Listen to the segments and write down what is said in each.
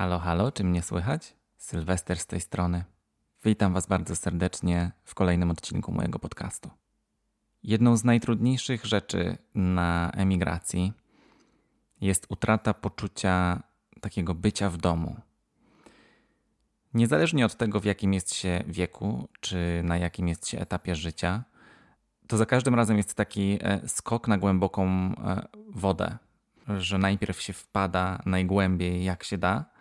Halo, halo, czy mnie słychać? Sylwester z tej strony. Witam Was bardzo serdecznie w kolejnym odcinku mojego podcastu. Jedną z najtrudniejszych rzeczy na emigracji jest utrata poczucia takiego bycia w domu. Niezależnie od tego, w jakim jest się wieku, czy na jakim jest się etapie życia, to za każdym razem jest taki e, skok na głęboką e, wodę, że najpierw się wpada najgłębiej jak się da,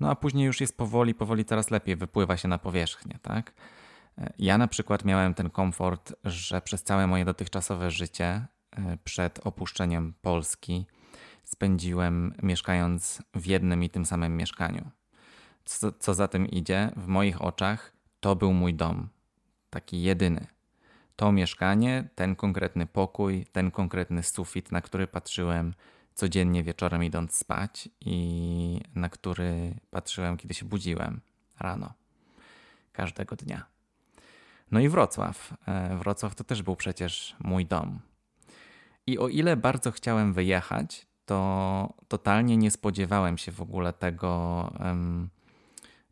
no a później już jest powoli, powoli coraz lepiej, wypływa się na powierzchnię, tak? E, ja na przykład miałem ten komfort, że przez całe moje dotychczasowe życie, przed opuszczeniem Polski, spędziłem mieszkając w jednym i tym samym mieszkaniu. Co, co za tym idzie, w moich oczach to był mój dom, taki jedyny to mieszkanie, ten konkretny pokój, ten konkretny sufit, na który patrzyłem codziennie wieczorem idąc spać i na który patrzyłem, kiedy się budziłem rano, każdego dnia. No i Wrocław. E, Wrocław to też był przecież mój dom. I o ile bardzo chciałem wyjechać, to totalnie nie spodziewałem się w ogóle tego,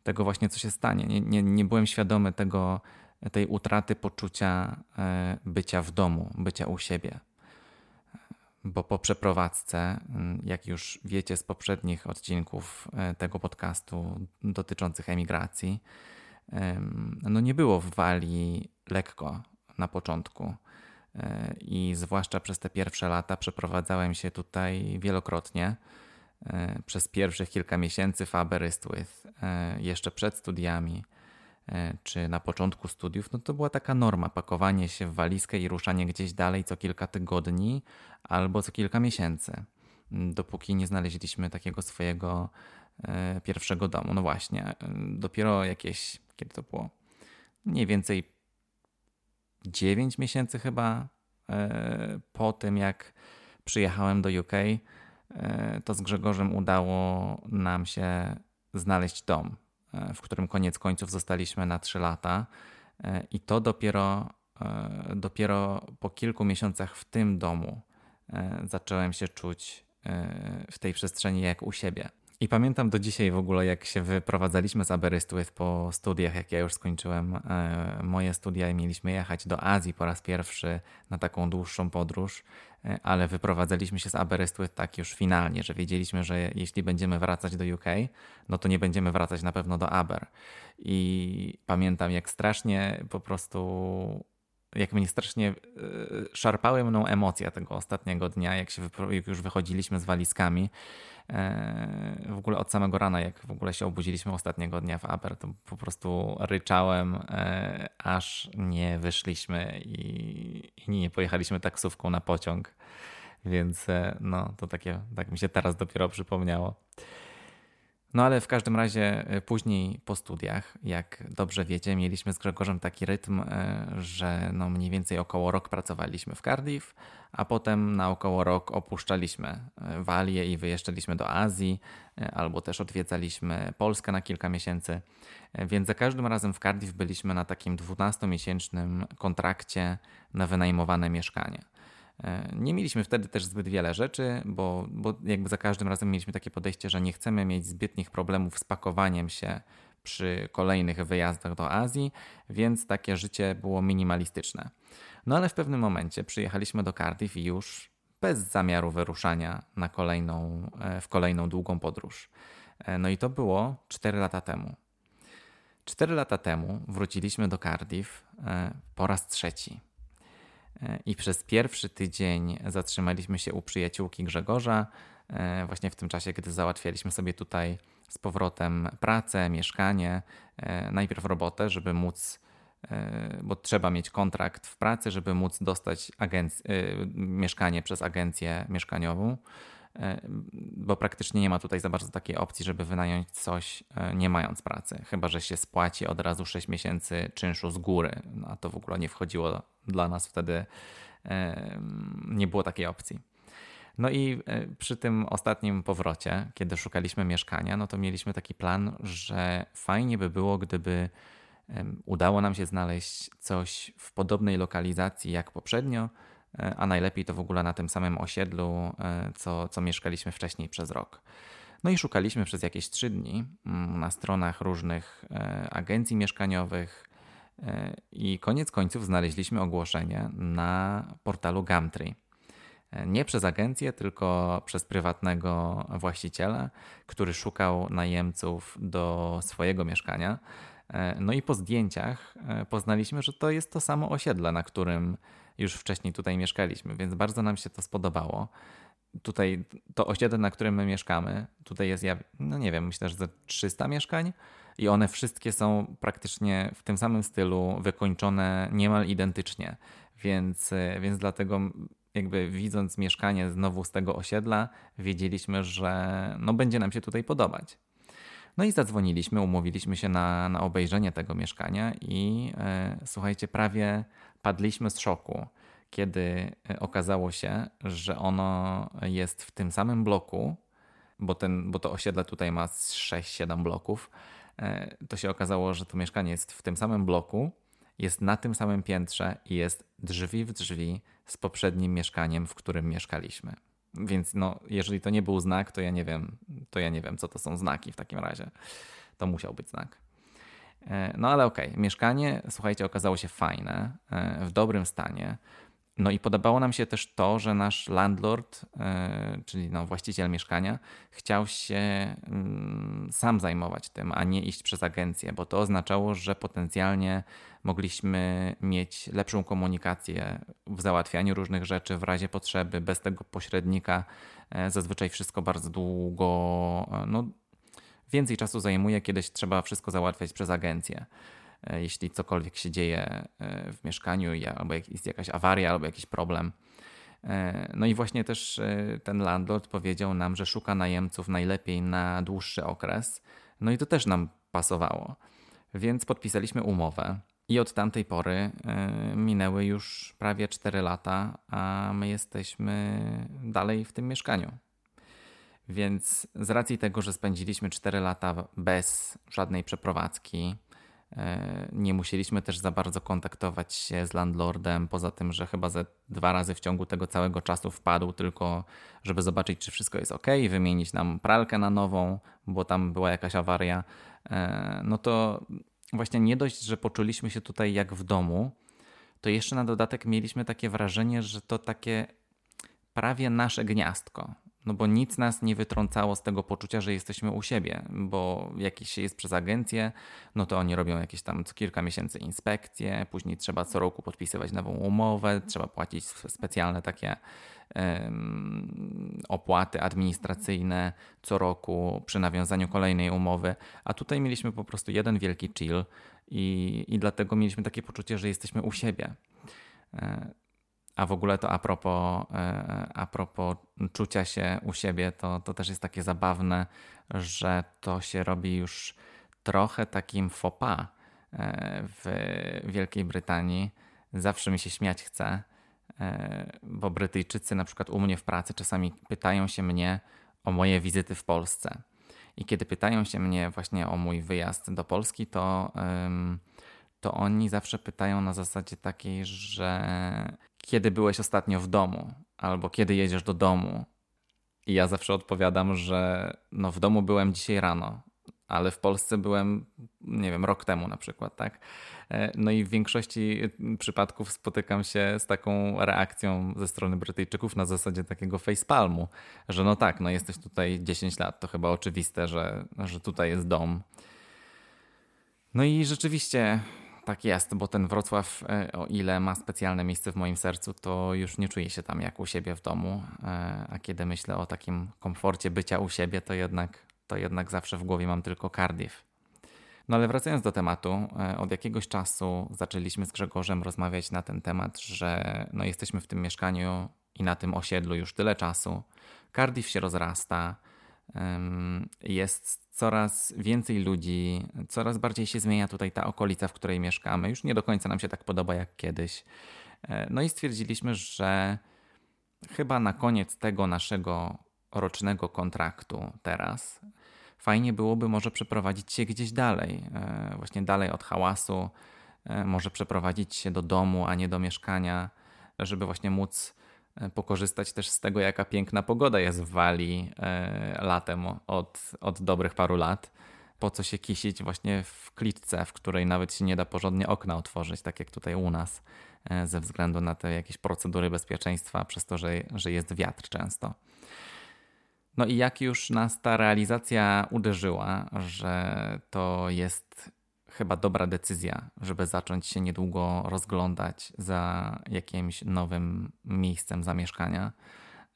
tego właśnie, co się stanie. Nie, nie, nie byłem świadomy tego, tej utraty poczucia e, bycia w domu, bycia u siebie. Bo po przeprowadzce, mm, jak już wiecie z poprzednich odcinków e, tego podcastu dotyczących emigracji, no nie było w Walii lekko na początku. E, I zwłaszcza przez te pierwsze lata przeprowadzałem się tutaj wielokrotnie. Przez pierwszych kilka miesięcy w Aberystwyth, jeszcze przed studiami E, czy na początku studiów, no to była taka norma pakowanie się w walizkę i ruszanie gdzieś dalej co kilka tygodni albo co kilka miesięcy, dopóki nie znaleźliśmy takiego swojego e, pierwszego domu. No właśnie, e, dopiero jakieś, kiedy to było? Mniej więcej 9 miesięcy chyba po tym, jak przyjechałem do UK, to z Grzegorzem udało nam się znaleźć dom E, w którym koniec końców zostaliśmy na 3 lata. E, I to dopiero, e, dopiero po kilku miesiącach w tym domu zacząłem się czuć w tej przestrzeni jak u siebie. I pamiętam do dzisiaj w ogóle, jak się wyprowadzaliśmy z Aberystwyth po studiach, jak ja już skończyłem moje studia i mieliśmy jechać do Azji po raz pierwszy na taką dłuższą podróż. E, ale wyprowadzaliśmy się z Aberystwyth tak już finalnie, że wiedzieliśmy, że jeśli będziemy wracać do UK, no to nie będziemy wracać na pewno do Aber. I pamiętam, jak strasznie po prostu jak mnie strasznie e, szarpały mną emocje tego ostatniego dnia, jak się jak już wychodziliśmy z walizkami. E, w ogóle od samego rana, jak w ogóle się obudziliśmy ostatniego dnia w Aber, to po prostu ryczałem, e, aż nie wyszliśmy i, i nie pojechaliśmy taksówką na pociąg. Więc no, to takie, tak mi się teraz dopiero przypomniało. No ale w każdym razie e, później po studiach, jak dobrze wiecie, mieliśmy z Grzegorzem taki rytm, e, że no mniej więcej około rok pracowaliśmy w Cardiff, a potem na około rok opuszczaliśmy e, Walię i wyjeżdżaliśmy do Azji, albo też odwiedzaliśmy Polskę na kilka miesięcy. Więc za każdym razem w Cardiff byliśmy na takim 12-miesięcznym kontrakcie na wynajmowane mieszkanie. E, nie mieliśmy wtedy też zbyt wiele rzeczy, bo, bo jakby za każdym razem mieliśmy takie podejście, że nie chcemy mieć zbytnich problemów z pakowaniem się przy kolejnych wyjazdach do Azji, więc takie życie było minimalistyczne. No ale w pewnym momencie przyjechaliśmy do Cardiff i już bez zamiaru wyruszania na kolejną, e, w kolejną długą podróż. E, no i to było 4 lata temu. 4 lata temu wróciliśmy do Cardiff po raz trzeci. I przez pierwszy tydzień zatrzymaliśmy się u przyjaciółki Grzegorza, e, właśnie w tym czasie, kiedy załatwialiśmy sobie tutaj z powrotem pracę, mieszkanie, e, najpierw robotę, żeby móc, e, bo trzeba mieć kontrakt w pracy, żeby móc dostać agenc- mieszkanie przez agencję mieszkaniową. E, bo praktycznie nie ma tutaj za bardzo takiej opcji, żeby wynająć coś e, nie mając pracy. Chyba, że się spłaci od razu 6 miesięcy czynszu z góry. No, a to w ogóle nie wchodziło dla nas wtedy, e, nie było takiej opcji. No i przy tym ostatnim powrocie, kiedy szukaliśmy mieszkania, no to mieliśmy taki plan, że fajnie by było, gdyby udało nam się znaleźć coś w podobnej lokalizacji jak poprzednio, a najlepiej to w ogóle na tym samym osiedlu, e, co, co mieszkaliśmy wcześniej przez rok. No i szukaliśmy przez jakieś trzy dni mm, na stronach różnych e, agencji mieszkaniowych e, i koniec końców znaleźliśmy ogłoszenie na portalu Gumtree. E, nie przez agencję, tylko przez prywatnego właściciela, który szukał najemców do swojego mieszkania. No i po zdjęciach poznaliśmy, że to jest to samo osiedle, na którym już wcześniej tutaj mieszkaliśmy, więc bardzo nam się to spodobało tutaj to osiedle, na którym my mieszkamy, tutaj jest, ja, no nie wiem, myślę, że ze 300 mieszkań i one wszystkie są praktycznie w tym samym stylu, wykończone niemal identycznie. Więc, więc dlatego jakby widząc mieszkanie znowu z tego osiedla, wiedzieliśmy, że no będzie nam się tutaj podobać. No i zadzwoniliśmy, umówiliśmy się na, na obejrzenie tego mieszkania i e, słuchajcie, prawie padliśmy z szoku kiedy e, okazało się, że ono jest w tym samym bloku, bo, ten, bo to osiedle tutaj ma 6-7 bloków, e, to się okazało, że to mieszkanie jest w tym samym bloku, jest na tym samym piętrze i jest drzwi w drzwi z poprzednim mieszkaniem, w którym mieszkaliśmy. Więc no, jeżeli to nie był znak, to ja nie wiem, to ja nie wiem, co to są znaki w takim razie. To musiał być znak. E, no ale okej, okay. mieszkanie, słuchajcie, okazało się fajne, w dobrym stanie. No i podobało nam się też to, że nasz landlord, e, czyli no właściciel mieszkania, chciał się mm, sam zajmować tym, a nie iść przez agencję, bo to oznaczało, że potencjalnie mogliśmy mieć lepszą komunikację w załatwianiu różnych rzeczy w razie potrzeby, bez tego pośrednika. E, zazwyczaj wszystko bardzo długo, e, no więcej czasu zajmuje, kiedyś trzeba wszystko załatwiać przez agencję. E, jeśli cokolwiek się dzieje w mieszkaniu, albo jest jakaś awaria, albo jakiś problem. No i właśnie też ten landlord powiedział nam, że szuka najemców najlepiej na dłuższy okres. No i to też nam pasowało. Więc podpisaliśmy umowę. I od tamtej pory minęły już prawie 4 lata, a my jesteśmy dalej w tym mieszkaniu. Więc z racji tego, że spędziliśmy 4 lata bez żadnej przeprowadzki, E, nie musieliśmy też za bardzo kontaktować się z landlordem, poza tym, że chyba ze dwa razy w ciągu tego całego czasu wpadł tylko, żeby zobaczyć, czy wszystko jest ok, wymienić nam pralkę na nową, bo tam była jakaś awaria. E, no to właśnie nie dość, że poczuliśmy się tutaj jak w domu, to jeszcze na dodatek mieliśmy takie wrażenie, że to takie prawie nasze gniazdko. No bo nic nas nie wytrącało z tego poczucia, że jesteśmy u siebie, bo jakiś się jest przez agencję, no to oni robią jakieś tam co kilka miesięcy inspekcje, później trzeba co roku podpisywać nową umowę, trzeba płacić specjalne takie um, opłaty administracyjne co roku przy nawiązaniu kolejnej umowy, a tutaj mieliśmy po prostu jeden wielki chill i, i dlatego mieliśmy takie poczucie, że jesteśmy u siebie. E, a w ogóle to a propos, e, a propos czucia się u siebie, to, to też jest takie zabawne, że to się robi już trochę takim pas e, w Wielkiej Brytanii. Zawsze mi się śmiać chce, e, bo Brytyjczycy na przykład u mnie w pracy czasami pytają się mnie o moje wizyty w Polsce. I kiedy pytają się mnie właśnie o mój wyjazd do Polski, to, to oni zawsze pytają na zasadzie takiej, że kiedy byłeś ostatnio w domu, albo kiedy jedziesz do domu. I ja zawsze odpowiadam, że no w domu byłem dzisiaj rano, ale w Polsce byłem, nie wiem, rok temu na przykład, tak? E, no i w większości przypadków spotykam się z taką reakcją ze strony Brytyjczyków na zasadzie takiego facepalmu, że no tak, no jesteś tutaj 10 lat, to chyba oczywiste, że, że tutaj jest dom. No i rzeczywiście tak jest, bo ten Wrocław, e, o ile ma specjalne miejsce w moim sercu, to już nie czuję się tam jak u siebie w domu. E, a kiedy myślę o takim komforcie bycia u siebie, to jednak, to jednak zawsze w głowie mam tylko Cardiff. No ale wracając do tematu, e, od jakiegoś czasu zaczęliśmy z Grzegorzem rozmawiać na ten temat, że no jesteśmy w tym mieszkaniu i na tym osiedlu już tyle czasu. Cardiff się rozrasta, jest coraz więcej ludzi, coraz bardziej się zmienia tutaj ta okolica, w której mieszkamy. Już nie do końca nam się tak podoba jak kiedyś. E, no i stwierdziliśmy, że chyba na koniec tego naszego rocznego kontraktu teraz fajnie byłoby może przeprowadzić się gdzieś dalej, e, właśnie dalej od hałasu, e, może przeprowadzić się do domu, a nie do mieszkania, żeby właśnie móc pokorzystać też z tego, jaka piękna pogoda jest w Walii latem od, od dobrych paru lat. Po co się kisić właśnie w klitce, w której nawet się nie da porządnie okna otworzyć, tak jak tutaj u nas, ze względu na te jakieś procedury bezpieczeństwa, przez to, że, że jest wiatr często. No i jak już nas ta realizacja uderzyła, że to jest chyba dobra decyzja, żeby zacząć się niedługo rozglądać za jakimś nowym miejscem zamieszkania,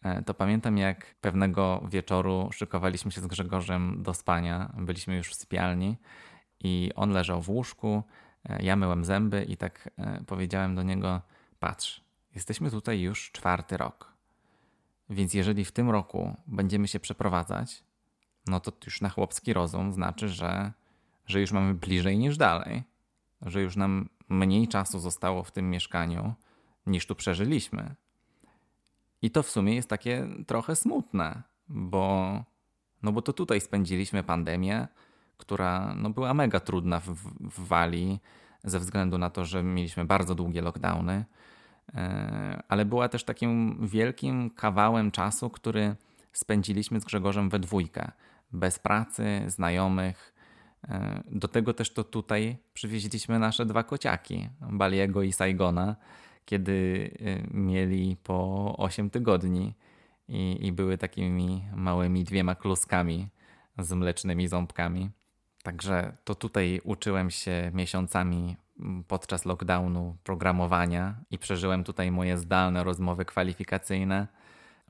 e, to pamiętam jak pewnego wieczoru szykowaliśmy się z Grzegorzem do spania, byliśmy już w sypialni i on leżał w łóżku, e, ja myłem zęby i tak e, powiedziałem do niego: Patrz, jesteśmy tutaj już czwarty rok. Więc jeżeli w tym roku będziemy się przeprowadzać, no to już na chłopski rozum znaczy, że, że już mamy bliżej niż dalej, że już nam mniej czasu zostało w tym mieszkaniu niż tu przeżyliśmy. I to w sumie jest takie trochę smutne, bo, no bo to tutaj spędziliśmy pandemię, która no była mega trudna w, w Walii ze względu na to, że mieliśmy bardzo długie lockdowny. E, ale była też takim wielkim kawałem czasu, który spędziliśmy z Grzegorzem we dwójkę, bez pracy, znajomych. E, do tego też to tutaj przywieźliśmy nasze dwa kociaki, Baliego i Saigona, kiedy e, mieli po 8 tygodni i, i były takimi małymi dwiema kluskami z mlecznymi ząbkami. Także to tutaj uczyłem się miesiącami podczas lockdownu programowania i przeżyłem tutaj moje zdalne rozmowy kwalifikacyjne.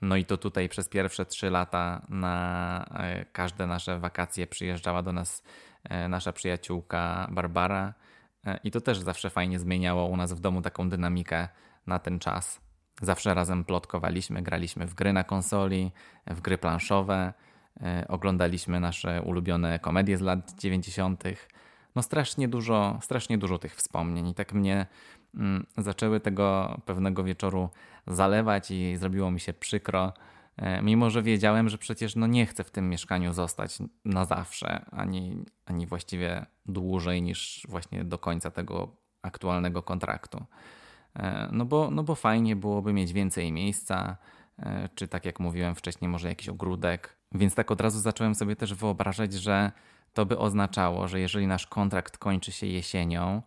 No i to tutaj przez pierwsze trzy lata na e, każde nasze wakacje przyjeżdżała do nas nasza przyjaciółka Barbara. E, I to też zawsze fajnie zmieniało u nas w domu taką dynamikę na ten czas. Zawsze razem plotkowaliśmy, graliśmy w gry na konsoli, w gry planszowe, oglądaliśmy nasze ulubione komedie z lat 90 no strasznie dużo, strasznie dużo tych wspomnień i tak mnie mm, zaczęły tego pewnego wieczoru zalewać i zrobiło mi się przykro, e, mimo że wiedziałem, że przecież no nie chcę w tym mieszkaniu zostać na zawsze, ani, ani właściwie dłużej niż właśnie do końca tego aktualnego kontraktu. E, no bo, no bo fajnie byłoby mieć więcej miejsca, e, czy tak jak mówiłem wcześniej, może jakiś ogródek. Więc tak od razu zacząłem sobie też wyobrażać, że to by oznaczało, że jeżeli nasz kontrakt kończy się jesienią,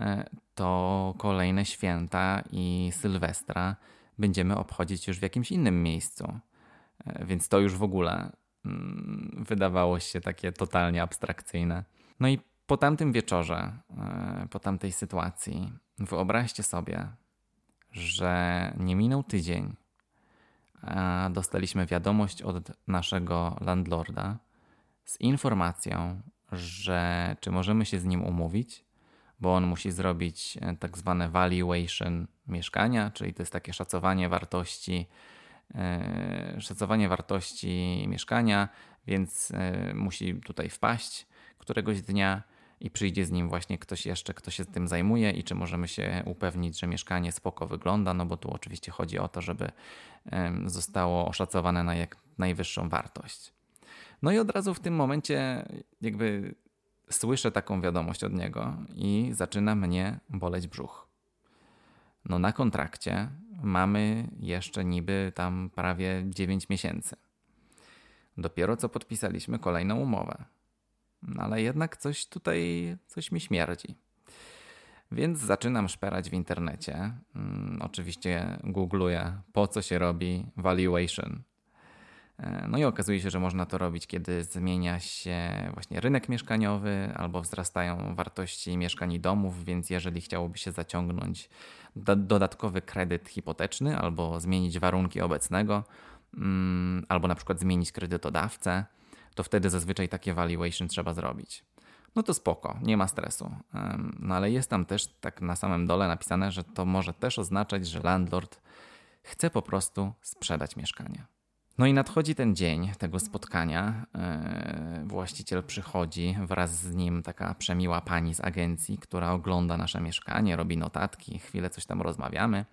e, to kolejne święta i Sylwestra będziemy obchodzić już w jakimś innym miejscu. E, więc to już w ogóle mm, wydawało się takie totalnie abstrakcyjne. No i po tamtym wieczorze, e, po tamtej sytuacji, wyobraźcie sobie, że nie minął tydzień, a dostaliśmy wiadomość od naszego landlorda, z informacją, że czy możemy się z nim umówić, bo on musi zrobić e, tak zwane valuation mieszkania, czyli to jest takie szacowanie wartości, e, szacowanie wartości mieszkania, więc e, musi tutaj wpaść któregoś dnia i przyjdzie z nim właśnie ktoś jeszcze, kto się tym zajmuje i czy możemy się upewnić, że mieszkanie spoko wygląda, no bo tu oczywiście chodzi o to, żeby zostało oszacowane na jak najwyższą wartość. No i od razu w tym momencie jakby słyszę taką wiadomość od niego i zaczyna mnie boleć brzuch. No na kontrakcie mamy jeszcze niby tam prawie 9 miesięcy. Dopiero co podpisaliśmy kolejną umowę. No ale jednak coś tutaj, coś mi śmierdzi. Więc zaczynam szperać w internecie. Hmm, oczywiście googluję, po co się robi valuation no i okazuje się, że można to robić, kiedy zmienia się właśnie rynek mieszkaniowy albo wzrastają wartości mieszkań i domów, więc jeżeli chciałoby się zaciągnąć do, dodatkowy kredyt hipoteczny albo zmienić warunki obecnego, mm, albo na przykład zmienić kredytodawcę, to wtedy zazwyczaj takie valuation trzeba zrobić. No to spoko, nie ma stresu. No ale jest tam też tak na samym dole napisane, że to może też oznaczać, że landlord chce po prostu sprzedać mieszkanie. No i nadchodzi ten dzień tego spotkania. E, właściciel przychodzi, wraz z nim taka przemiła pani z agencji, która ogląda nasze mieszkanie, robi notatki, chwilę coś tam rozmawiamy.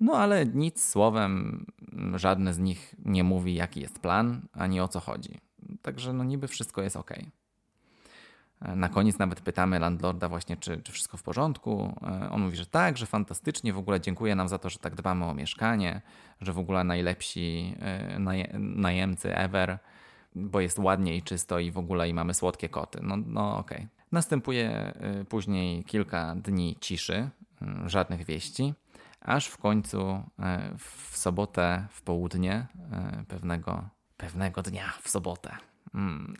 No ale nic słowem, żadne z nich nie mówi, jaki jest plan, ani o co chodzi. Także no niby wszystko jest ok. Na koniec nawet pytamy landlorda właśnie, czy, czy wszystko w porządku. On mówi, że tak, że fantastycznie, w ogóle dziękuję nam za to, że tak dbamy o mieszkanie, że w ogóle najlepsi najemcy ever, bo jest ładnie i czysto i w ogóle i mamy słodkie koty. No, no okej. Okay. Następuje później kilka dni ciszy, żadnych wieści aż w końcu e, w sobotę w południe e, pewnego, pewnego dnia w sobotę, mm,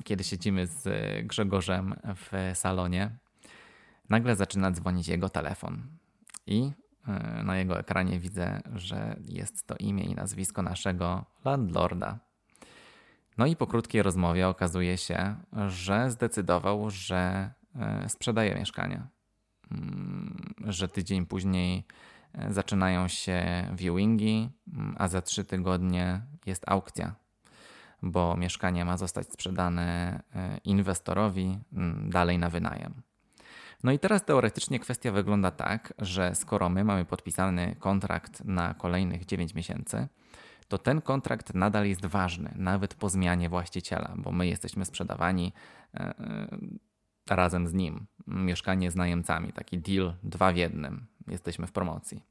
kiedy siedzimy z Grzegorzem w salonie, nagle zaczyna dzwonić jego telefon i e, na jego ekranie widzę, że jest to imię i nazwisko naszego landlorda. No i po krótkiej rozmowie okazuje się, że zdecydował, że sprzedaje mieszkanie. Mm, że tydzień później zaczynają się viewingi, a za trzy tygodnie jest aukcja, bo mieszkanie ma zostać sprzedane e, inwestorowi mm, dalej na wynajem. No i teraz teoretycznie kwestia wygląda tak, że skoro my mamy podpisany kontrakt na kolejnych 9 miesięcy, to ten kontrakt nadal jest ważny, nawet po zmianie właściciela, bo my jesteśmy sprzedawani e, e, razem z nim. Mieszkanie z najemcami, taki deal dwa w jednym jesteśmy w promocji.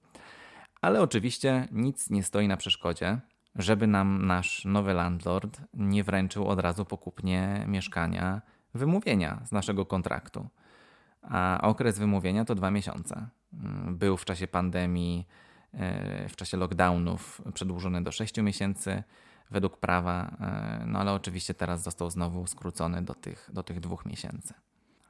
Ale oczywiście nic nie stoi na przeszkodzie, żeby nam nasz nowy landlord nie wręczył od razu po kupnie mieszkania wymówienia z naszego kontraktu. A okres wymówienia to dwa miesiące. Był w czasie pandemii, e, w czasie lockdownów przedłużony do sześciu miesięcy według prawa, e, no ale oczywiście teraz został znowu skrócony do tych, do tych dwóch miesięcy.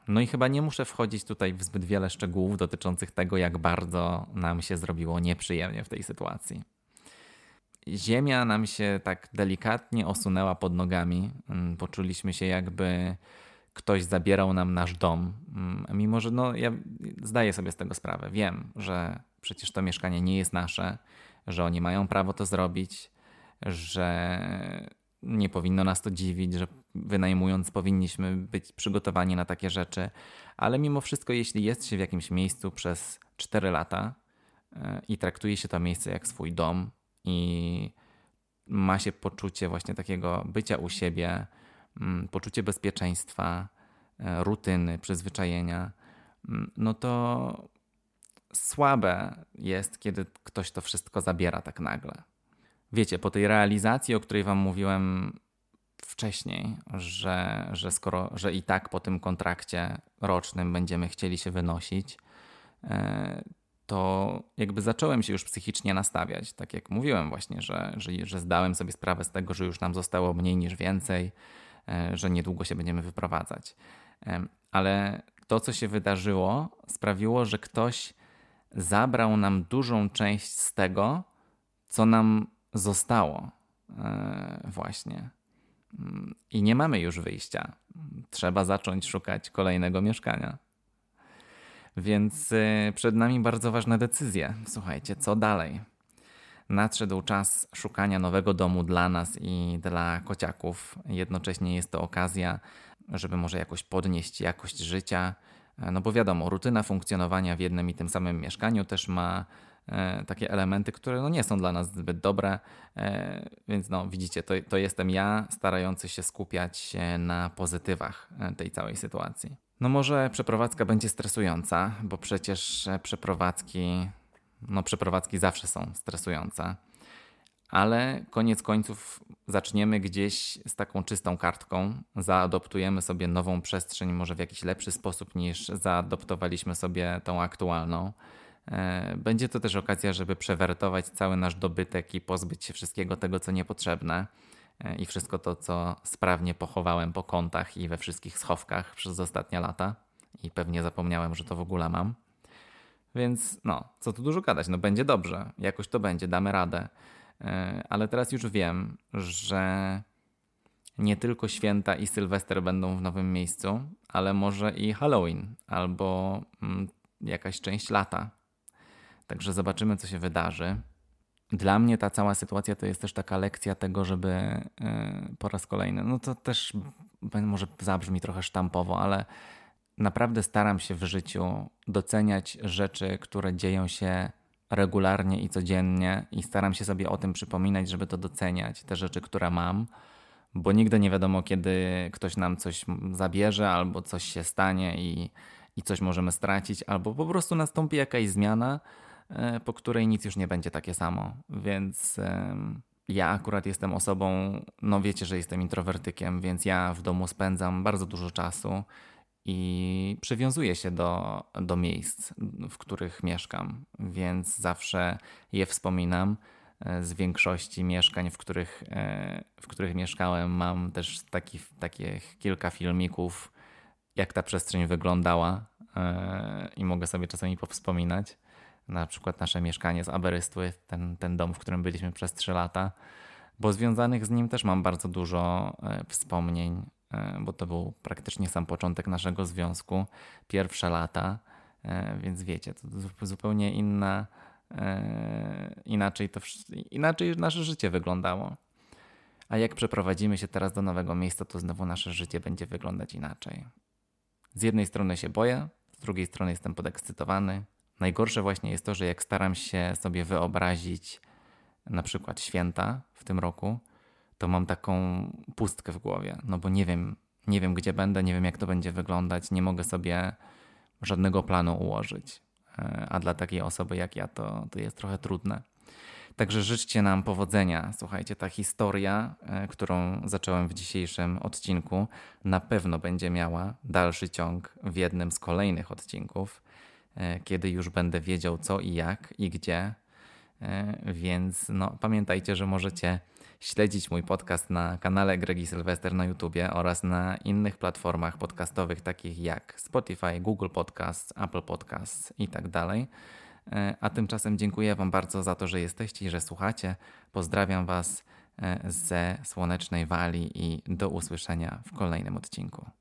No i chyba nie muszę wchodzić tutaj w zbyt wiele szczegółów dotyczących tego, jak bardzo nam się zrobiło nieprzyjemnie w tej sytuacji. Ziemia nam się tak delikatnie osunęła pod nogami. Mm, poczuliśmy się, jakby ktoś zabierał nam nasz dom. Mm, mimo, że no, ja zdaję sobie z tego sprawę. Wiem, że przecież to mieszkanie nie jest nasze, że oni mają prawo to zrobić, że nie powinno nas to dziwić, że wynajmując powinniśmy być przygotowani na takie rzeczy, ale mimo wszystko, jeśli jest się w jakimś miejscu przez 4 lata e, i traktuje się to miejsce jak swój dom i ma się poczucie właśnie takiego bycia u siebie, mm, poczucie bezpieczeństwa, e, rutyny, przyzwyczajenia, mm, no to słabe jest, kiedy ktoś to wszystko zabiera tak nagle. Wiecie, po tej realizacji, o której wam mówiłem wcześniej, że, że skoro, że i tak po tym kontrakcie rocznym będziemy chcieli się wynosić, e, to jakby zacząłem się już psychicznie nastawiać. Tak jak mówiłem właśnie, że, że, że zdałem sobie sprawę z tego, że już nam zostało mniej niż więcej, e, że niedługo się będziemy wyprowadzać. Ale to, co się wydarzyło, sprawiło, że ktoś zabrał nam dużą część z tego, co nam zostało e, właśnie. I nie mamy już wyjścia. Trzeba zacząć szukać kolejnego mieszkania. Więc e, przed nami bardzo ważne decyzje. Słuchajcie, co dalej? Nadszedł czas szukania nowego domu dla nas i dla kociaków. Jednocześnie jest to okazja, żeby może jakoś podnieść jakość życia. No bo wiadomo, rutyna funkcjonowania w jednym i tym samym mieszkaniu też ma E, takie elementy, które no nie są dla nas zbyt dobre, e, więc no widzicie, to, to jestem ja starający się skupiać na pozytywach e, tej całej sytuacji. No może przeprowadzka będzie stresująca, bo przecież przeprowadzki, no przeprowadzki zawsze są stresujące, ale koniec końców zaczniemy gdzieś z taką czystą kartką, zaadoptujemy sobie nową przestrzeń może w jakiś lepszy sposób niż zaadoptowaliśmy sobie tą aktualną. E, będzie to też okazja, żeby przewertować cały nasz dobytek i pozbyć się wszystkiego tego, co niepotrzebne e, i wszystko to, co sprawnie pochowałem po kątach i we wszystkich schowkach przez ostatnie lata i pewnie zapomniałem, że to w ogóle mam. Więc no, co tu dużo gadać, no będzie dobrze, jakoś to będzie, damy radę. E, ale teraz już wiem, że nie tylko święta i Sylwester będą w nowym miejscu, ale może i Halloween albo mm, jakaś część lata Także zobaczymy, co się wydarzy. Dla mnie ta cała sytuacja to jest też taka lekcja tego, żeby e, po raz kolejny, no to też może zabrzmi trochę sztampowo, ale naprawdę staram się w życiu doceniać rzeczy, które dzieją się regularnie i codziennie, i staram się sobie o tym przypominać, żeby to doceniać, te rzeczy, które mam, bo nigdy nie wiadomo, kiedy ktoś nam coś zabierze, albo coś się stanie i, i coś możemy stracić, albo po prostu nastąpi jakaś zmiana, po której nic już nie będzie takie samo. Więc ja akurat jestem osobą, no wiecie, że jestem introwertykiem, więc ja w domu spędzam bardzo dużo czasu i przywiązuję się do, do miejsc, w których mieszkam, więc zawsze je wspominam. E, z większości mieszkań, w których, e, w których mieszkałem, mam też taki, takich kilka filmików, jak ta przestrzeń wyglądała e, i mogę sobie czasami powspominać. Na przykład nasze mieszkanie z Aberystwy, ten, ten dom, w którym byliśmy przez 3 lata, bo związanych z nim też mam bardzo dużo wspomnień, bo to był praktycznie sam początek naszego związku, pierwsze lata, więc wiecie, to zupełnie inna E, inaczej, to, inaczej nasze życie wyglądało. A jak przeprowadzimy się teraz do nowego miejsca, to znowu nasze życie będzie wyglądać inaczej. Z jednej strony się boję, z drugiej strony jestem podekscytowany. Najgorsze właśnie jest to, że jak staram się sobie wyobrazić na przykład święta w tym roku, to mam taką pustkę w głowie, no bo nie wiem, nie wiem gdzie będę, nie wiem jak to będzie wyglądać, nie mogę sobie żadnego planu ułożyć a dla takiej osoby jak ja to, to jest trochę trudne. Także życzcie nam powodzenia. Słuchajcie, ta historia, e, którą zacząłem w dzisiejszym odcinku, na pewno będzie miała dalszy ciąg w jednym z kolejnych odcinków, e, kiedy już będę wiedział co i jak i gdzie. E, więc no, pamiętajcie, że możecie śledzić mój podcast na kanale Gregi Sylwester na YouTubie oraz na innych platformach podcastowych takich jak Spotify, Google Podcasts, Apple Podcasts i tak. E, a tymczasem dziękuję Wam bardzo za to, że jesteście i że słuchacie. Pozdrawiam Was e, ze słonecznej Walii i do usłyszenia w kolejnym odcinku.